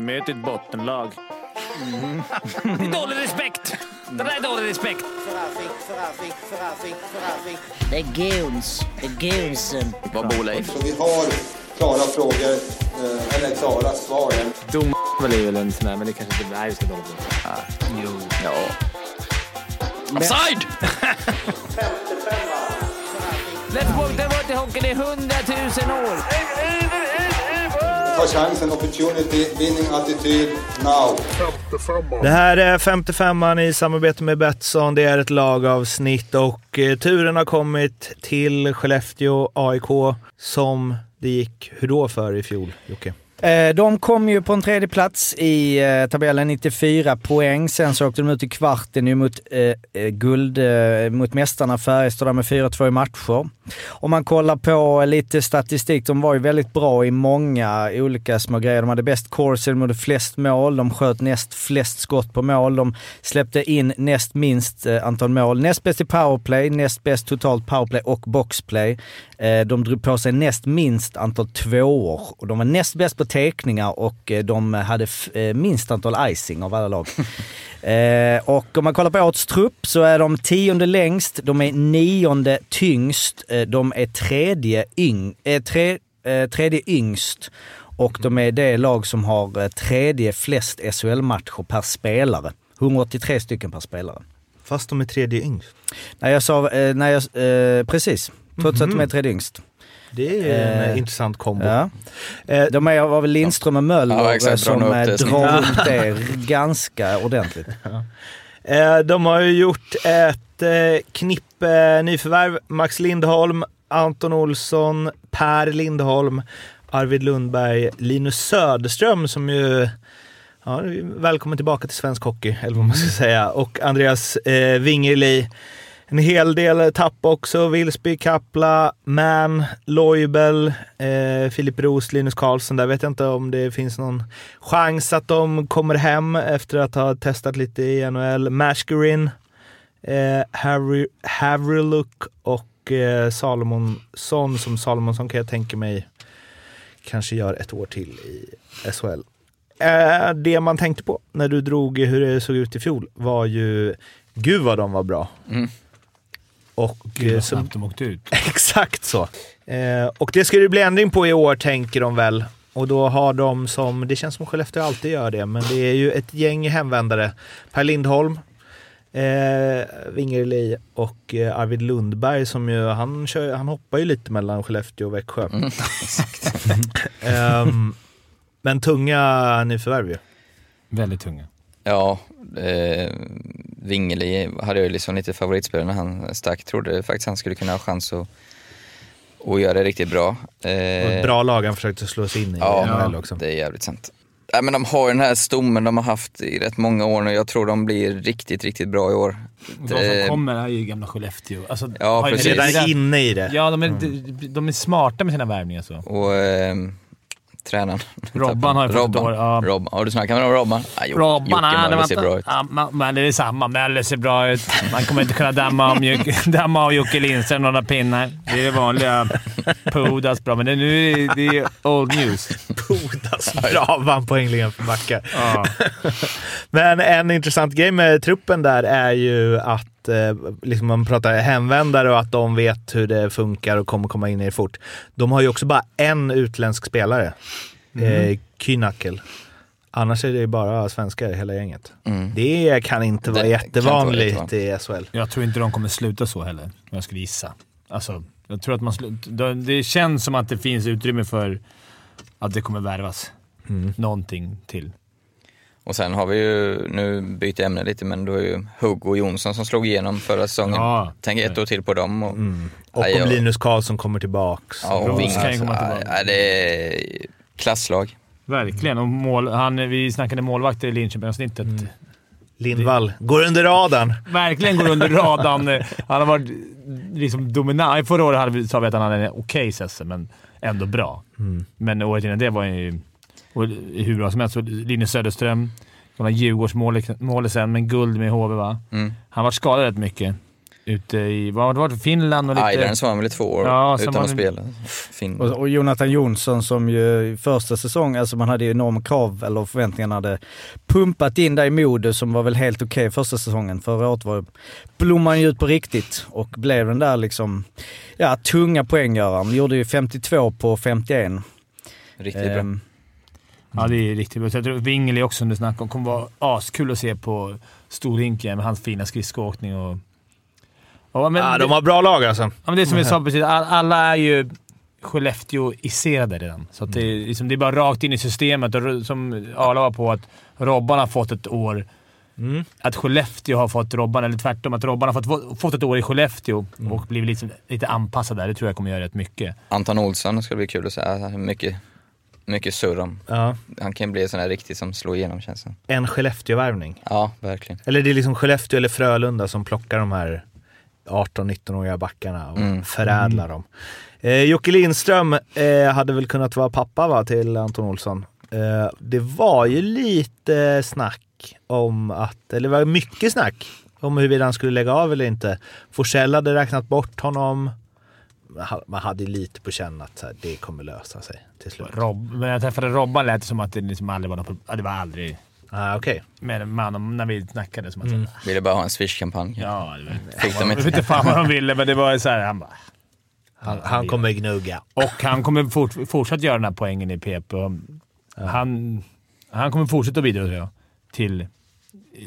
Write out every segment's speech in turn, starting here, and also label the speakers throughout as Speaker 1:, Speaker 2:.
Speaker 1: Vi möter ett bottenlag. Mm. Det är dålig respekt! Det där är dålig respekt.
Speaker 2: Det är goons. Det är goonsen.
Speaker 1: Vad bor Leif?
Speaker 3: Vi har klara frågor, eh, eller klara svar.
Speaker 1: Dom är väl en sån där, men det kanske inte... Vi ska dåligt på. Jo. Ja. Offside! Let's walk the hockey i hundratusen år.
Speaker 3: Ta chansen, opportunity, winning attityd, now.
Speaker 4: Det här är 55an i samarbete med Betsson. Det är ett lagavsnitt och eh, turen har kommit till Skellefteå AIK som det gick hur då för i fjol, Jocke?
Speaker 5: Eh, de kom ju på en tredje plats i eh, tabellen, 94 poäng. Sen så åkte de ut i kvarten ju mot eh, eh guld, eh, mot mästarna Färjestad med 4-2 i matcher. Om man kollar på lite statistik, de var ju väldigt bra i många olika små grejer. De hade bäst corsi, de hade flest mål, de sköt näst flest skott på mål, de släppte in näst minst eh, antal mål. Näst bäst i powerplay, näst bäst totalt powerplay och boxplay. Eh, De drog på sig näst minst antal tvåor och de var näst bäst på teckningar och eh, de hade eh, minst antal icing av alla lag. Och om man kollar på årets trupp så är de tionde längst, de är nionde tyngst, de är tredje, yng, tre, tredje yngst och de är det lag som har tredje flest SHL-matcher per spelare. 183 stycken per spelare.
Speaker 4: Fast de är tredje yngst.
Speaker 5: Nej, jag sa, eh, nej, jag, eh, precis. Trots att de är tredje yngst.
Speaker 4: Det är en
Speaker 5: Eh,
Speaker 4: intressant kombo.
Speaker 5: Ja.
Speaker 4: Eh,
Speaker 5: De är var väl Lindström och Möller
Speaker 6: Ja, exakt. Drar
Speaker 5: som
Speaker 6: nog upp
Speaker 5: eh,
Speaker 6: det
Speaker 5: drar upp det ganska ordentligt.
Speaker 4: Eh, De har ju gjort ett eh, knippe nyförvärv. Max Lindholm, Anton Olsson, Per Lindholm, Arvid Lundberg, Linus Söderström som ju... Ja, välkommen tillbaka till svensk hockey, eller vad man ska säga. Och Andreas eh, Wingerli. En hel del tapp också. Wilsby, Kapla, Man, Loibel, eh, Filip Roos, Linus Karlsson. Där vet jag inte om det finns någon chans att de kommer hem efter att ha testat lite i NHL. Mashkerin, eh, Harry, och eh, Salomonsson. Som Salomonsson kan jag tänka mig kanske gör ett år till i SHL. Eh, det man tänkte på när du drog hur det såg ut i fjol var ju, gud vad de var bra.
Speaker 6: Mm.
Speaker 4: Och
Speaker 7: Gud
Speaker 4: eh,
Speaker 7: vad
Speaker 4: som,
Speaker 7: snabbt de åkte ut.
Speaker 4: Exakt så. Eh, och det ska det bli ändring på i år, tänker de väl. Och då har de som, det känns som Skellefteå alltid gör det, men det är ju ett gäng hemvändare. Per Lindholm, eh, Wingerli och eh, Arvid Lundberg som ju, han, kör, han hoppar ju lite mellan Skellefteå och Växjö.
Speaker 6: Mm,
Speaker 4: Ehm, men tunga nyförvärv ju.
Speaker 7: Väldigt tunga.
Speaker 6: Ja, eh, Wingeli hade jag ju liksom lite favoritspelare när han stack. Trodde faktiskt han skulle kunna ha chans att, att göra det riktigt bra.
Speaker 4: Och
Speaker 6: Eh,
Speaker 4: bra lag han försökte slå sig in i
Speaker 6: Ja,
Speaker 4: NHL också.
Speaker 6: det är jävligt sant. Ja, men de har den här stommen de har haft i rätt många år nu. Jag tror de blir riktigt, riktigt bra i år.
Speaker 7: De som
Speaker 6: Det-
Speaker 7: kommer är ju gamla Skellefteå. Alltså,
Speaker 6: Ja, precis.
Speaker 4: Redan inne i det.
Speaker 7: Ja, de är, de, de är smarta med sina värvningar så.
Speaker 6: Och eh, tränaren.
Speaker 7: Robban har ju fått ett år, ja.
Speaker 6: Robban. Har du snackat med dem, Robban? Ja, Jo-
Speaker 7: Robban,
Speaker 6: Jocke
Speaker 7: han
Speaker 6: Möller ser bra ut.
Speaker 7: Ja, men det är samma. Möller ser bra ut. Man kommer inte kunna damma, om, av Jocke Lindström några pinnar. Det är det vanliga. Pudas bra, men det, nu är det, det är old news.
Speaker 4: Bodas bra vann poängligan för backar.
Speaker 7: Ja.
Speaker 4: Men en intressant grej med truppen där är ju att eh, liksom man pratar hemvändare och att de vet hur det funkar och kommer komma in i det fort. De har ju också bara en utländsk spelare, eh, Kynakel. Annars är det ju bara svenskar hela gänget.
Speaker 6: Mm.
Speaker 4: Det kan inte vara
Speaker 6: Det kan inte vara
Speaker 4: jättevanligt i SHL.
Speaker 7: Jag tror inte de kommer sluta så heller, om jag skulle gissa. Alltså, jag tror att man det- Det känns som att det finns utrymme för att det kommer värvas någonting till.
Speaker 6: Och sen har vi ju, nu byter jag ämne lite, men då är ju Hugo Jonsson som slog igenom förra säsongen.
Speaker 7: Ja.
Speaker 6: Tänk ett år till på dem. Och,
Speaker 4: Och
Speaker 6: Nej,
Speaker 4: om Linus Karlsson kommer tillbaks.
Speaker 6: ja, och
Speaker 7: Roos
Speaker 6: Wing,
Speaker 7: kan komma tillbaka.
Speaker 6: ja, det är klasslag.
Speaker 7: Verkligen. Och mål, han, vi snackade målvakter i Linköping-avsnittet.
Speaker 4: Lindvall går under radarn.
Speaker 7: Verkligen går under radarn. Han har varit liksom dominant. Förra året hade vi, sa vi att han hade en okej okay men ändå bra. Men året innan det var han ju och hur bra som helst. Linus Söderström, gamla Djurgårdsmålisen, men guld med HV va?
Speaker 6: Mm.
Speaker 7: Han var skadad rätt mycket. ute i, vad var det, Finland och lite...
Speaker 6: Islands var han väl i två år
Speaker 7: Ja,
Speaker 6: utan
Speaker 7: var
Speaker 6: att spela.
Speaker 5: Och, och Jonathan Jonsson som ju i första säsongen, alltså man hade ju enorma krav, eller förväntningarna hade pumpat in där i Modo som var väl helt okej första säsongen. Förra året var, blommade han ju ut på riktigt och blev den där liksom, ja tunga poänggöraren. Gjorde ju 52 på 51.
Speaker 6: Riktigt bra.
Speaker 5: Ehm,
Speaker 7: Ja, det är riktigt bra. Jag tror Wingeli också, som du snackade om, kommer vara askul att se på Storhinken med hans fina skridskoåkning och... Ja, men
Speaker 4: Ja,
Speaker 7: det,
Speaker 4: de har bra lag alltså.
Speaker 7: ja, men det är som vi sa precis, all, alla är ju Skellefteå-iserade redan. Så att det, är, liksom, det är bara rakt in i systemet. Och som Arla var på, att Robban har fått ett år.
Speaker 4: Mm.
Speaker 7: Att Skellefteå har fått Robban, eller tvärtom. Att Robban har fått, fått ett år i Skellefteå och blivit liksom, lite anpassad där. Det tror jag kommer göra rätt mycket.
Speaker 6: Anton Olsson ska bli kul att se. Mycket, mycket surr om.
Speaker 4: Ja.
Speaker 6: Han kan bli en sån där riktig som slår igenom känns det
Speaker 4: En Skellefteå-värvning.
Speaker 6: Ja, verkligen.
Speaker 4: Eller det är liksom Skellefteå eller Frölunda som plockar de här 18-19-åriga backarna och
Speaker 6: Mm.
Speaker 4: förädlar dem. Eh, Jocke Lindström eh, hade väl kunnat vara pappa va, till Anton Olsson. Eh, det var ju lite snack om att, eller det var mycket snack om huruvida han skulle lägga av eller inte. Forsell hade räknat bort honom. Man hade ju lite på känn att här, det kommer lösa sig till slut.
Speaker 7: Rob, när jag träffade Robban lät det som att det liksom aldrig var något Det var aldrig...
Speaker 4: Ah, Okej.
Speaker 7: med man när vi snackade. Som att,
Speaker 4: Mm.
Speaker 6: Ville bara ha en Swish-kampanj.
Speaker 7: Ja, det var,
Speaker 6: Fick de
Speaker 7: jag vet
Speaker 6: inte.
Speaker 7: inte fan vad de ville, men det var så här, han bara...
Speaker 4: Han, han kommer gnugga.
Speaker 7: Och han kommer fort, fortsätta göra den här poängen i PP. Han, han kommer fortsätta bidra tror jag, till,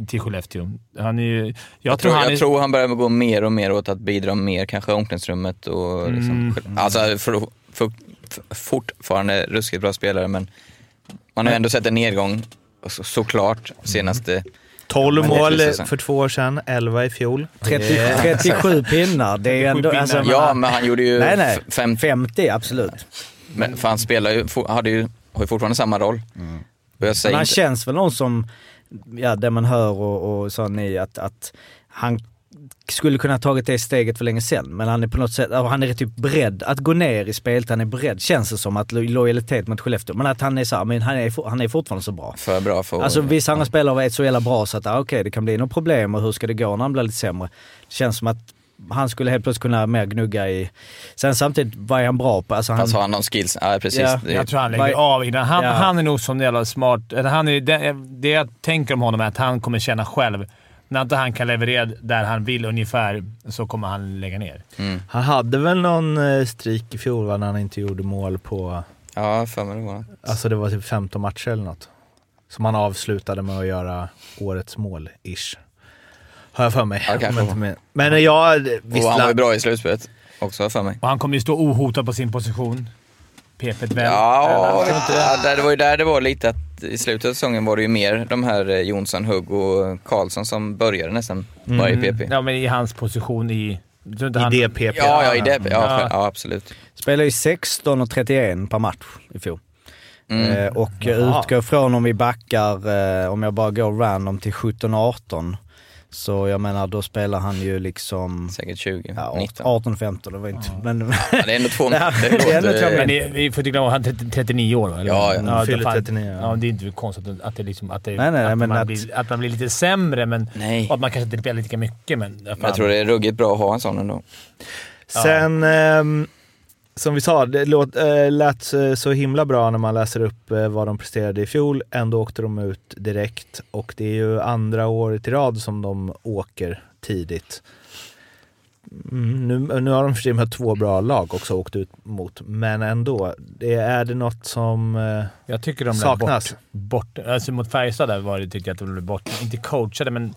Speaker 7: till Skellefteå. Han är ju... Jag,
Speaker 6: Jag,
Speaker 7: tror han
Speaker 6: jag
Speaker 7: är,
Speaker 6: tror han börjar gå mer och mer åt att bidra mer, kanske i omklädningsrummet och liksom, Alltså för, för, för, fortfarande ruskigt bra spelare men man har ändå sett en nedgång så, såklart senaste
Speaker 4: 12
Speaker 6: Men det är
Speaker 4: mål för två år sedan, 11 i fjol.
Speaker 5: 30, 37 pinnar, det är ju ändå... Alltså, jag
Speaker 6: Ja, men han gjorde ju
Speaker 5: Nej, nej.
Speaker 6: fem,
Speaker 5: 50, absolut.
Speaker 6: men, för han spelar ju, hade ju, har ju fortfarande samma roll. Jag säger
Speaker 5: Men han
Speaker 6: inte,
Speaker 5: känns väl någon som, ja det man hör och, och sa ni, att, att han skulle kunna ha tagit det steget för länge sedan. Men han är på något sätt, han är typ beredd att gå ner i spelet. Han är beredd, känns det som, att lo- lojalitet mot Skellefteå. Men att han är så här, men han är, han är fortfarande så bra.
Speaker 6: för bra för
Speaker 5: Alltså vissa andra spelare är så jävla bra så att ah, okej det kan bli något problem och hur ska det gå när han blir lite sämre. Det känns som att han skulle helt plötsligt kunna mer gnugga i... Sen samtidigt, vad är han bra på? Alltså han,
Speaker 6: Fast har han någon skills? Ja, precis.
Speaker 5: Ja,
Speaker 7: jag tror han lägger
Speaker 5: Vad-
Speaker 7: av innan. Han,
Speaker 5: Ja.
Speaker 7: han är nog sån jävla smart. Eller Han är, det, det jag tänker om honom är att han kommer känna själv, när inte han kan leverera där han vill ungefär, så kommer han lägga ner.
Speaker 4: Han hade väl någon eh, streak i fjol va, när han inte gjorde mål på,
Speaker 6: Ja, för mig det var
Speaker 4: alltså det var typ 15 matcher eller något. Som han avslutade med att göra årets mål, ish. Har jag för mig. Om jag inte
Speaker 6: var.
Speaker 4: men, jag, visst,
Speaker 6: Och han var ju bra i slutspelet också för mig.
Speaker 7: Och han kommer ju stå ohotad på sin position. PP väl.
Speaker 6: Ja, ja, det var ju där det var lite att i slutet av säsongen var det ju mer de här eh, Jonsson, Hugg och Karlsson som började nästan varje PP.
Speaker 7: Ja, men i hans position i... jag
Speaker 4: i
Speaker 7: han-
Speaker 4: DPP.
Speaker 6: Ja, ja, i det, ja,
Speaker 7: Ja.
Speaker 6: ja. absolut.
Speaker 5: spelar ju 16 och 31 per match i fjol.
Speaker 6: Mm.
Speaker 5: Eh, och utgår från om vi backar, eh, om jag bara går random till 17-18. Så jag menar då spelar han ju liksom
Speaker 6: Säkert 20,
Speaker 5: ja,
Speaker 6: 19.
Speaker 5: 18-15, det var inte... Men,
Speaker 6: Ja, det är ändå två...
Speaker 5: Det
Speaker 6: Det
Speaker 5: det är ändå två
Speaker 6: låter,
Speaker 7: Men vi får inte glömma han är 30 39 år va? Eller?
Speaker 6: Ja, ja.
Speaker 4: Han fyller
Speaker 7: då fan-
Speaker 4: 39, ja.
Speaker 7: Ja, det är inte konstigt att- det liksom... Att, det,
Speaker 5: Nej, nej,
Speaker 7: att, man
Speaker 5: att-
Speaker 7: Blir, att man blir lite sämre, men...
Speaker 6: Nej.
Speaker 7: Och att man kanske inte spelar lika mycket, men...
Speaker 6: Men jag tror det är ruggigt bra att ha en sån ändå.
Speaker 4: Sen, ehm, som vi sa, det låt, äh, lät eh, så himla bra när man läser upp eh, vad de presterade i fjol. Ändå åkte de ut direkt och det är ju andra året i rad som de åker tidigt. Mm, nu, nu har de för sig med två bra lag också åkt ut mot, men ändå. Det, är det något som... eh,
Speaker 7: Jag tycker de
Speaker 4: Saknas.
Speaker 7: bort, bort... Alltså mot Färjestad där var det, tyckte jag att de blev bort... Inte coachade, men...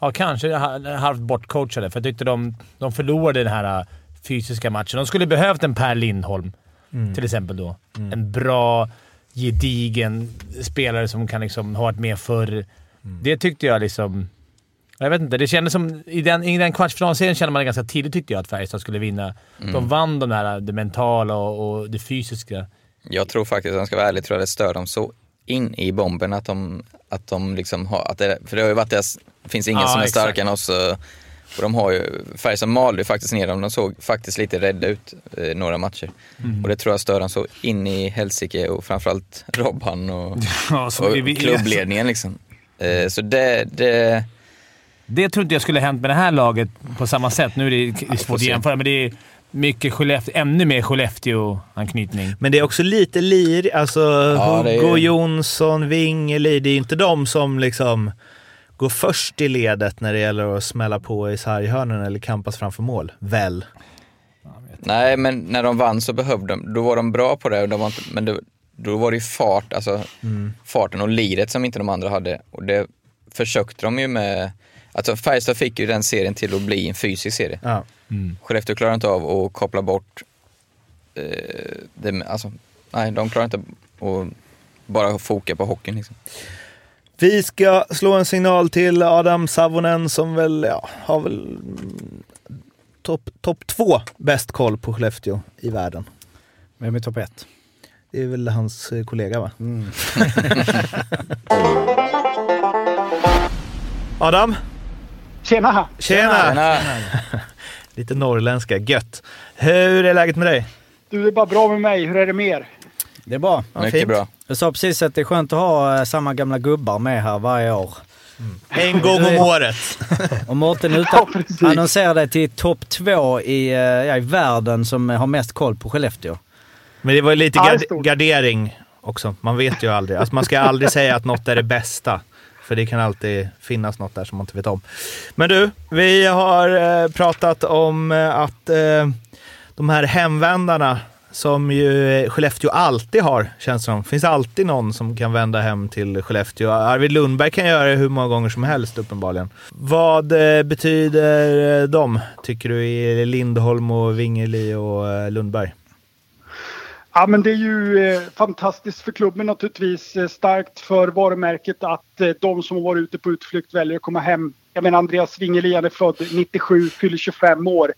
Speaker 7: Ja, kanske ha- halvt bortcoachade. För jag tyckte de, de förlorade den här äh, fysiska matchen. De skulle behövt en Per Lindholm, till exempel då. En bra, gedigen spelare som kan liksom ha varit med förr. Det tyckte jag liksom... Jag vet inte. Det kändes som... I den, i den kvartsfinalserien kände man ganska tidigt, tyckte jag, att Färjestad skulle vinna. De vann de där, det mentala och, och det fysiska.
Speaker 6: Jag tror faktiskt, om jag ska vara ärlig, tror jag det stör dem så in i bomben att de, att de liksom har, att det, för det har ju varit deras, det finns ingen
Speaker 7: Ja,
Speaker 6: som är starkare än oss. Och de har ju, Färjestad malde ju faktiskt ner dem, de såg faktiskt lite rädda ut eh, några matcher.
Speaker 7: Mm.
Speaker 6: Och det tror jag stör dem så in i helsike och framförallt Robban och,
Speaker 7: Ja, så
Speaker 6: och klubbledningen liksom. Eh, så det, det,
Speaker 7: Det tror inte jag skulle ha hänt med det här laget på samma sätt. Nu är det svårt att jämföra, men det är mycket Skellefteå, ännu mer Skellefteå-anknytning.
Speaker 4: Men det är också lite lir, alltså
Speaker 6: Ja, det är-
Speaker 4: Hugo Jonsson, Wingeli, det är inte de som liksom går först i ledet när det gäller att smälla på i sarghörnen eller kampas framför mål. Väl?
Speaker 6: Nej, men när de vann så behövde de, då var de bra på det, och de var inte, men det, då var det ju fart, alltså farten och liret som inte de andra hade. Och det försökte de ju med, alltså Färjestad fick ju den serien till att bli en fysisk serie.
Speaker 4: Ja.
Speaker 6: Skellefteå klarar inte av att koppla bort, eh, det, alltså, nej de klarar inte att bara foka på hockeyn liksom.
Speaker 4: Vi ska slå en signal till Adam Savonen som väl ja, har väl mm, topp top två bäst koll på Skellefteå i världen.
Speaker 5: Vem är topp ett?
Speaker 4: Det är väl hans eh, kollega va? Adam,
Speaker 8: Tjena!
Speaker 4: tjena!
Speaker 6: Äh,
Speaker 4: Lite norrländska, gött. Hur är läget med dig?
Speaker 8: Du, det är bara bra med mig. Hur är det med er?
Speaker 5: Det är bra.
Speaker 4: Ja,
Speaker 6: mycket
Speaker 4: fint.
Speaker 6: bra.
Speaker 5: Jag sa precis att det är skönt att ha eh, samma gamla gubbar med här varje år.
Speaker 4: En gång om året.
Speaker 5: Och Mårten utan, dig till topp två i, eh, ja, i världen som har mest koll på Skellefteå.
Speaker 4: Men det var ju lite gard- gardering också. Man vet ju aldrig. Alltså man ska aldrig säga att något är det bästa. För det kan alltid finnas något där som man inte vet om. Men du, vi har eh, pratat om att de här hemvändarna som ju Skellefteå alltid har, känns det som. finns alltid någon som kan vända hem till Skellefteå. Arvid Lundberg kan göra det hur många gånger som helst uppenbarligen. Vad eh, betyder eh, de, tycker du, i Lindholm och Wingerli och eh, Lundberg?
Speaker 8: Ja, men det är ju eh, fantastiskt för klubben naturligtvis. Eh, starkt för varumärket att eh, de som har varit ute på utflykt väljer att komma hem. Jag menar Andreas Wingerli, han är född 97, fyller 25 år.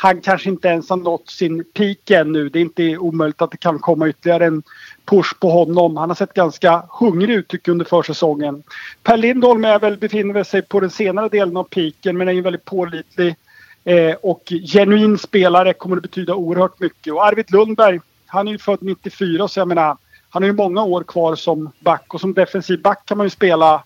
Speaker 8: Han kanske inte ens har nått sin peak ännu. Det är inte omöjligt att det kan komma ytterligare en push på honom. Han har sett ganska hungrig ut tycker jag under försäsongen. Per Lindholm är väl, befinner sig på den senare delen av peaken men är ju väldigt pålitlig. Eh, och genuin spelare kommer att betyda oerhört mycket. Och Arvid Lundberg, han är ju född 94 så jag menar, han har ju många år kvar som back och som defensiv back kan man ju spela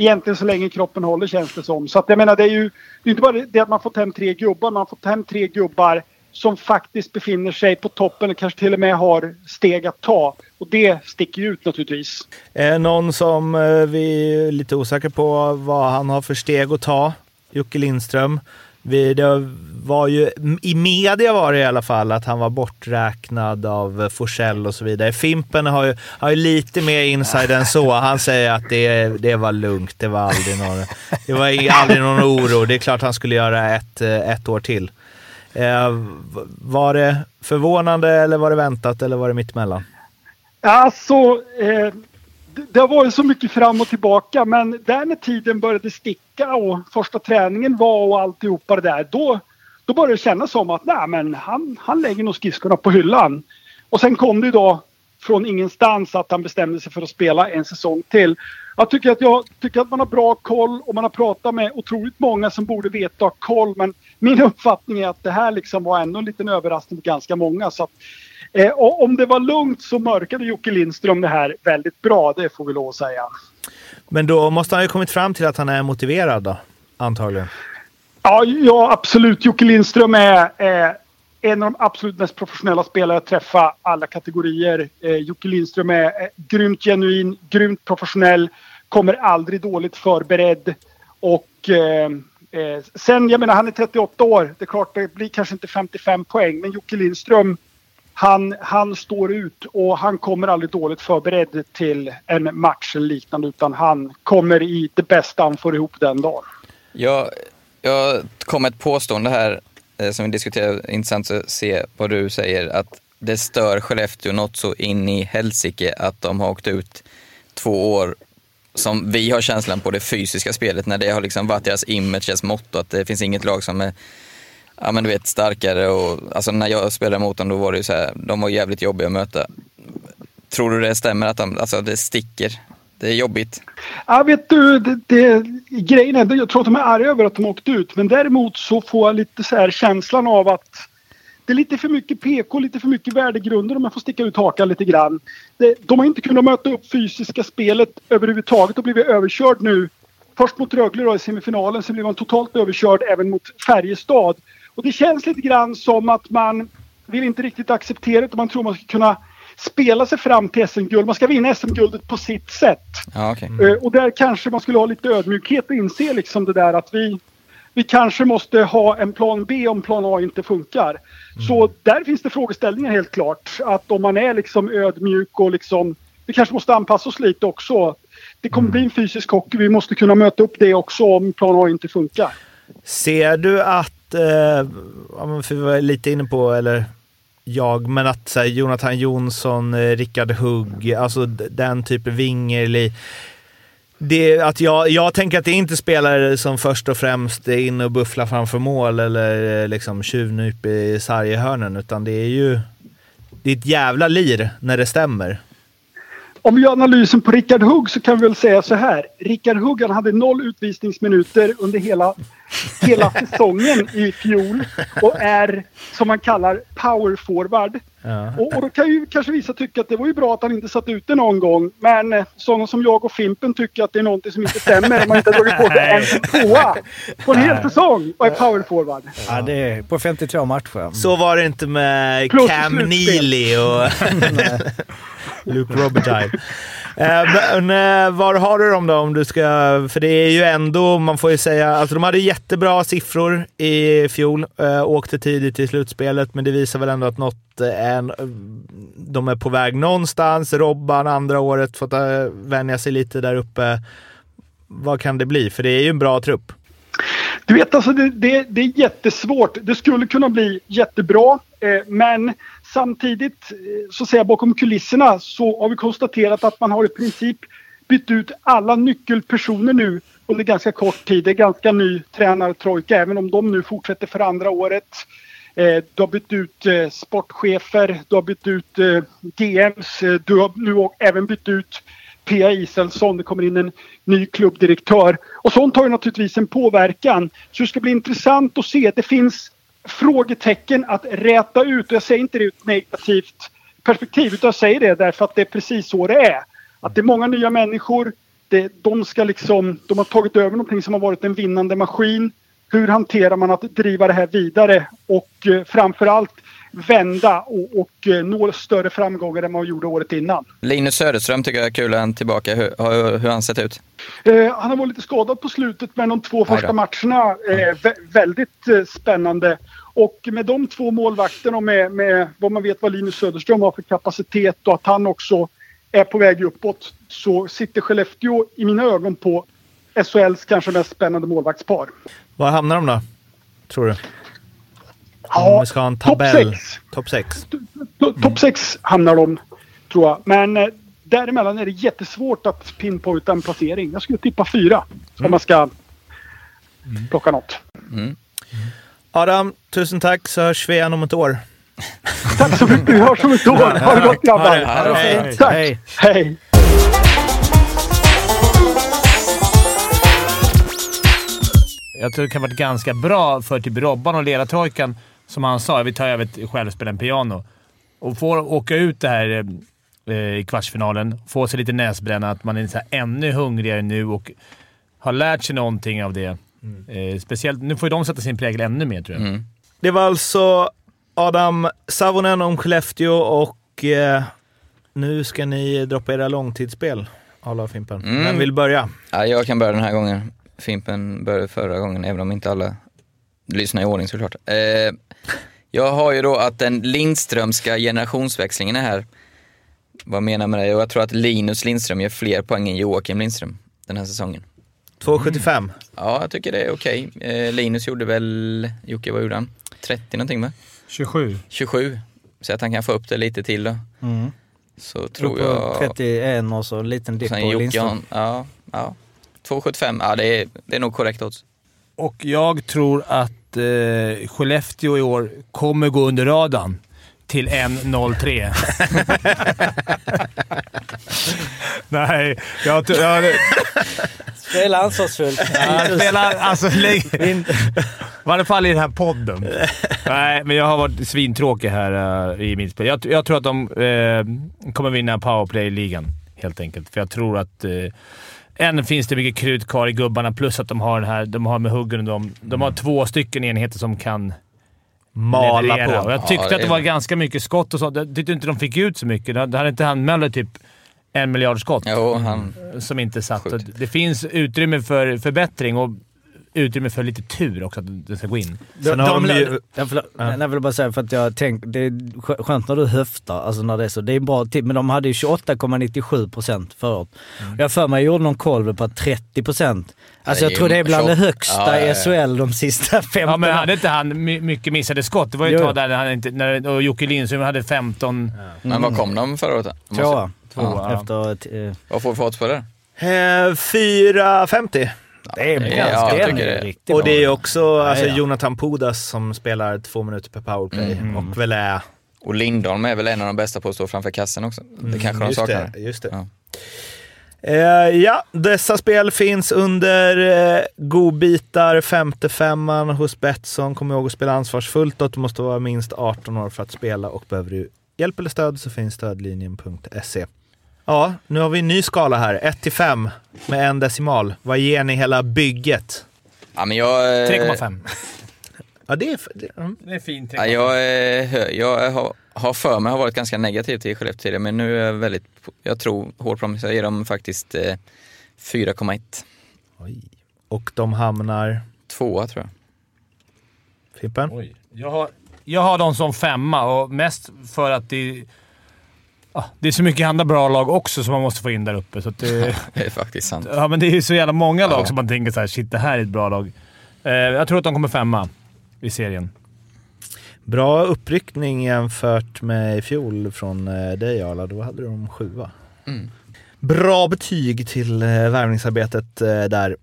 Speaker 8: egentligen så länge kroppen håller känns det som. Så att jag menar det är ju det är inte bara det att man fått hem tre gubbar, man har fått hem tre gubbar som faktiskt befinner sig på toppen och kanske till och med har steg att ta. Och det sticker ju ut naturligtvis.
Speaker 4: Eh, någon som eh, vi är lite osäkra på vad han har för steg att ta. Jocke Lindström. Vi, det var ju, I media var det i alla fall att han var borträknad av Forsell och så vidare. Fimpen har ju, har ju lite mer inside än så. Han säger att det, det var lugnt. Det var aldrig någon, det var aldrig någon oro. Det är klart han skulle göra ett, ett år till. Eh, var det förvånande eller var det väntat eller var det mittemellan?
Speaker 8: Alltså, eh, det, har varit så mycket fram och tillbaka men där när tiden började sticka och första träningen var och alltihopa det där. Då, då började det kännas som att nej, men han, han lägger nog skridskorna på hyllan. Och sen kom det ju då från ingenstans att han bestämde sig för att spela en säsong till. Jag tycker att, jag tycker att man har bra koll och man har pratat med otroligt många som borde veta och koll. Men min uppfattning är att det här liksom var ändå en liten överraskning för ganska många. Så att, eh, och om det var lugnt så mörkade Jocke Lindström det här väldigt bra. Det får vi lov att säga.
Speaker 4: Men då måste han ju kommit fram till att han är motiverad då, antagligen.
Speaker 8: Ja, ja absolut. Jocke Lindström är eh, en av de absolut mest professionella spelare jag träffat alla kategorier. Eh, Jocke Lindström är eh, grymt genuin, grymt professionell, kommer aldrig dåligt förberedd. Och eh, eh, sen, jag menar han är 38 år. Det är klart det blir kanske inte 55 poäng, men Jocke Lindström han, han står ut och han kommer aldrig dåligt förberedd till en match eller liknande utan han kommer i det bästa han får ihop den dagen.
Speaker 6: Jag, jag kom med ett påstående här Eh, som vi diskuterade, intressant att se vad du säger, att det stör Skellefteå något så in i helsike att de har åkt ut två år som vi har känslan på det fysiska spelet, när det har liksom varit deras image, deras motto, att det finns inget lag som är ja, men du vet, starkare. Och, alltså, när jag spelade mot dem då var det ju så här, de var jävligt jobbiga att möta. Tror du det stämmer att de, alltså, det sticker? Det är jobbigt.
Speaker 8: Ja, vet du, det, det, grejen är, jag tror att de är arga över att de åkte ut. Men däremot så får jag lite så här känslan av att det är lite för mycket PK, lite för mycket värdegrunder om jag får sticka ut hakan lite grann. Det, de har inte kunnat möta upp fysiska spelet överhuvudtaget och blivit överkörd nu först mot Rögle då i semifinalen, sen blev man totalt överkörd även mot Färjestad. Och det känns lite grann som att man vill inte riktigt acceptera det. Man tror man ska kunna spela sig fram till SM-guld. Man ska vinna SM-guldet på sitt sätt.
Speaker 6: Ja, okej.
Speaker 8: Eh, Och där kanske man skulle ha lite ödmjukhet och inse liksom det där att vi, vi kanske måste ha en plan B om plan A inte funkar. Så där finns det frågeställningar helt klart. Att om man är liksom ödmjuk och liksom, vi kanske måste anpassa oss lite också. Det kommer bli en fysisk hockey. Vi måste kunna möta upp det också om plan A inte funkar.
Speaker 4: Ser du att, eh, för vi var lite inne på, eller jag, men att så här, Jonathan Jonsson, eh, Rickard Hugg, alltså den typen Wingerli. Det, att jag, jag tänker att det är inte spelare som först och främst är inne och bufflar framför mål eller eh, liksom tjuvnyp i sarghörnen, utan det är ju det är ett jävla lir när det stämmer.
Speaker 8: Om vi gör analysen på Rickard Hugg så kan vi väl säga så här. Rickard Hugg han hade noll utvisningsminuter under hela, hela säsongen i fjol och är som man kallar power forward.
Speaker 4: Ja.
Speaker 8: Och, och då kan ju kanske vissa tycka att det var ju bra att han inte satt ute någon gång. Men eh, sådana som jag och Fimpen tycker att det är någonting som inte stämmer. Man inte har dragit på sig en tvåa på en hel säsong och är power forward.
Speaker 5: Ja, det är på 52 matcher.
Speaker 4: Så var det inte med
Speaker 8: Plus
Speaker 4: Cam. Neely och Luke Robitaille. Eh, men eh, var har du dem då? Om du ska, för det är ju ändå, man får ju säga, alltså de hade jättebra siffror i fjol. Eh, åkte tidigt i slutspelet, men det visar väl ändå att något eh, är, de är på väg någonstans. Robban andra året, fått eh, vänja sig lite där uppe. Vad kan det bli? För det är ju en bra trupp.
Speaker 8: Du vet, alltså det, det, det är jättesvårt. Det skulle kunna bli jättebra. Eh, men samtidigt, eh, så säga bakom kulisserna, så har vi konstaterat att man har i princip bytt ut alla nyckelpersoner nu under ganska kort tid. Det är ganska ny tränartrojka, även om de nu fortsätter för andra året. Eh, du har bytt ut eh, sportchefer, du har bytt ut eh, GMs, eh, du har nu även bytt ut Pia Iselsson, det kommer in en ny klubbdirektör. Och sånt har ju naturligtvis en påverkan. Så det ska bli intressant att se. Det finns frågetecken att räta ut. Och jag säger inte det ur ett negativt perspektiv, utan jag säger det därför att det är precis så det är. Att det är många nya människor. Det, de, ska liksom, de har tagit över någonting som har varit en vinnande maskin. Hur hanterar man att driva det här vidare? Och eh, framförallt vända och, och eh, nå större framgångar än man gjorde året innan.
Speaker 6: Linus Söderström tycker jag är kul att han tillbaka. Hur, hur, har han sett ut?
Speaker 8: Eh, han har varit lite skadad på slutet men de två första matcherna är vä- väldigt eh, spännande. Och med de två målvakterna och med, med vad man vet vad Linus Söderström har för kapacitet och att han också är på väg uppåt så sitter Skellefteå i mina ögon på SHLs kanske mest spännande målvaktspar.
Speaker 4: Var hamnar de då? Tror du? Om
Speaker 8: Ja,
Speaker 4: vi ska ha en
Speaker 8: topp
Speaker 4: tabell. Topp sex.
Speaker 8: To- Topp sex hamnar de, tror jag. Men eh, däremellan är det jättesvårt att pinpointa en placering. Jag skulle tippa fyra om man ska plocka något.
Speaker 4: Adam, tusen tack så hörs vi igen om ett år.
Speaker 8: Tack så mycket. Vi hörs om ett år. Ha det gott grabbar.
Speaker 6: Ha
Speaker 4: Hej.
Speaker 8: Tack.
Speaker 5: Hej.
Speaker 8: Hej.
Speaker 7: Jag tror det kan varit ganska bra för typ Robban och ledartrojkan, som han sa, vi tar över ett självspelande piano. Och får åka ut det här eh, i kvartsfinalen, få sig lite näsbränna, att man är så här ännu hungrigare nu och har lärt sig någonting av det. Eh, speciellt, nu får ju de sätta sin prägel ännu mer tror jag.
Speaker 6: Mm.
Speaker 4: Det var alltså Adam Savonen om Skellefteå och eh, nu ska ni droppa era långtidsspel, och Fimpen.
Speaker 6: Mm.
Speaker 4: Vem vill börja?
Speaker 6: Ja, jag kan börja den här gången. Fimpen började förra gången, även om inte alla lyssnar i ordning såklart. Eh, jag har ju då att den Lindströmska generationsväxlingen är här. Vad menar jag med det? Jag tror att Linus Lindström gör fler poäng än Joakim Lindström den här säsongen.
Speaker 4: 2,75.
Speaker 6: Ja, jag tycker det är okej. Eh, Linus gjorde väl, Jocke vad gjorde han? 30 någonting va?
Speaker 7: 27.
Speaker 6: 27. Så att han kan få upp det lite till då.
Speaker 5: Mm.
Speaker 6: Så tror jag...
Speaker 5: 31 och så en liten dipp på Lindström.
Speaker 6: ja, ja. 2,75. Ja, det är, det är nog korrekt odds.
Speaker 7: Och jag tror att eh, Skellefteå i år kommer gå under radarn till 1.03. Nej, jag tror... Jag,
Speaker 5: Spela ansvarsfullt.
Speaker 7: jag spelar... Alltså, lägg, I varje fall i den här podden. Nej, men jag har varit svintråkig här eh, i mitt spel. Jag, jag tror att de eh, kommer vinna powerplay-ligan, helt enkelt. För jag tror att eh, än finns det mycket krut kvar i gubbarna, plus att de har den här, de har med huggen och de, de har två stycken enheter som kan
Speaker 4: Mala
Speaker 7: leverera.
Speaker 4: på.
Speaker 7: Och jag tyckte
Speaker 6: Ja,
Speaker 7: att det
Speaker 6: det-
Speaker 7: var ganska mycket skott och så. Jag tyckte inte de fick ut så mycket. Det hade inte han Möller typ en miljard skott
Speaker 6: Jo, han...
Speaker 7: som inte satt. Det finns utrymme för förbättring och utrymme för lite tur också, att det ska gå in.
Speaker 5: De,
Speaker 4: Sen har de
Speaker 5: de,
Speaker 4: ju-
Speaker 5: jag, förlåt, jag vill bara säga för att jag tänk, det är skö- skönt när du höftar, alltså när det är så. Det är bra tipp, men de hade ju 28,97 procent förra året. Jag har för mig jag gjorde någon koll på 30 procent. Alltså jag tror det är bland det högsta
Speaker 6: Ja, ja, ja.
Speaker 5: i SHL de sista 15
Speaker 7: Ja, men hade inte han my- mycket missade skott? Det var ju ett tag där han inte, när, och Jocke Lindström hade 15...
Speaker 6: Men vad kom de förra året?
Speaker 5: Tvåa.
Speaker 7: Tvåa, ja.
Speaker 5: Efter eh,
Speaker 6: Vad får vi för odds på det?
Speaker 4: Eh, 4,50.
Speaker 5: Det är
Speaker 6: Ja,
Speaker 5: ganska
Speaker 6: jag
Speaker 5: den är
Speaker 6: det.
Speaker 5: riktigt
Speaker 4: Och det är
Speaker 5: bra.
Speaker 4: också alltså,
Speaker 5: ja.
Speaker 4: Jonathan Pudas som spelar två minuter per powerplay
Speaker 6: Mm.
Speaker 4: och väl är...
Speaker 6: Och Lindholm är väl en av de bästa på att stå framför kassen också. Det kanske de
Speaker 4: just
Speaker 6: saknar.
Speaker 4: det, just det.
Speaker 6: Ja.
Speaker 4: Eh, ja, dessa spel finns under eh, godbitar, femte femman hos Betsson. Kom ihåg att spela ansvarsfullt och du måste vara minst 18 år för att spela och behöver du hjälp eller stöd så finns stödlinjen.se. Ja, nu har vi en ny skala här. 1 till 5 med en decimal. Vad ger ni hela bygget?
Speaker 6: Ja, men jag... eh,
Speaker 7: 3,5.
Speaker 4: Ja, det är... det- mm.
Speaker 7: Det är fint.
Speaker 6: Ja, jag, är hö- jag har, har för mig har varit ganska negativ till Skellefteå tidigare, men nu är jag väldigt, jag tror hårt på dem, så jag ger dem faktiskt eh, 4,1.
Speaker 4: Oj. Och de hamnar...
Speaker 6: Tvåa tror jag.
Speaker 4: Fimpen?
Speaker 7: Oj. Jag har, jag har dem som femma och mest för att det, ja, det är så mycket andra bra lag också som man måste få in där uppe. Så att det,
Speaker 6: Det är faktiskt sant.
Speaker 7: ja, men det är så jävla många lag
Speaker 6: Ja.
Speaker 7: som man tänker så här, shit det här är ett bra lag. Eh, jag tror att de kommer femma i serien.
Speaker 4: Bra uppryckning jämfört med i fjol från eh, dig Arla. Då hade de sjua.
Speaker 6: Mm.
Speaker 4: Bra betyg till eh, värvningsarbetet eh, där.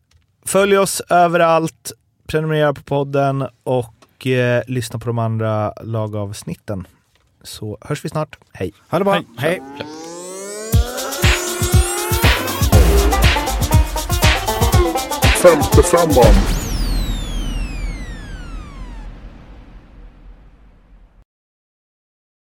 Speaker 4: Följ oss överallt, prenumerera på podden och eh, lyssna på de andra lagavsnitten. Så hörs vi snart. Hej!
Speaker 5: Ha det bra. Hej.
Speaker 9: Femte femman.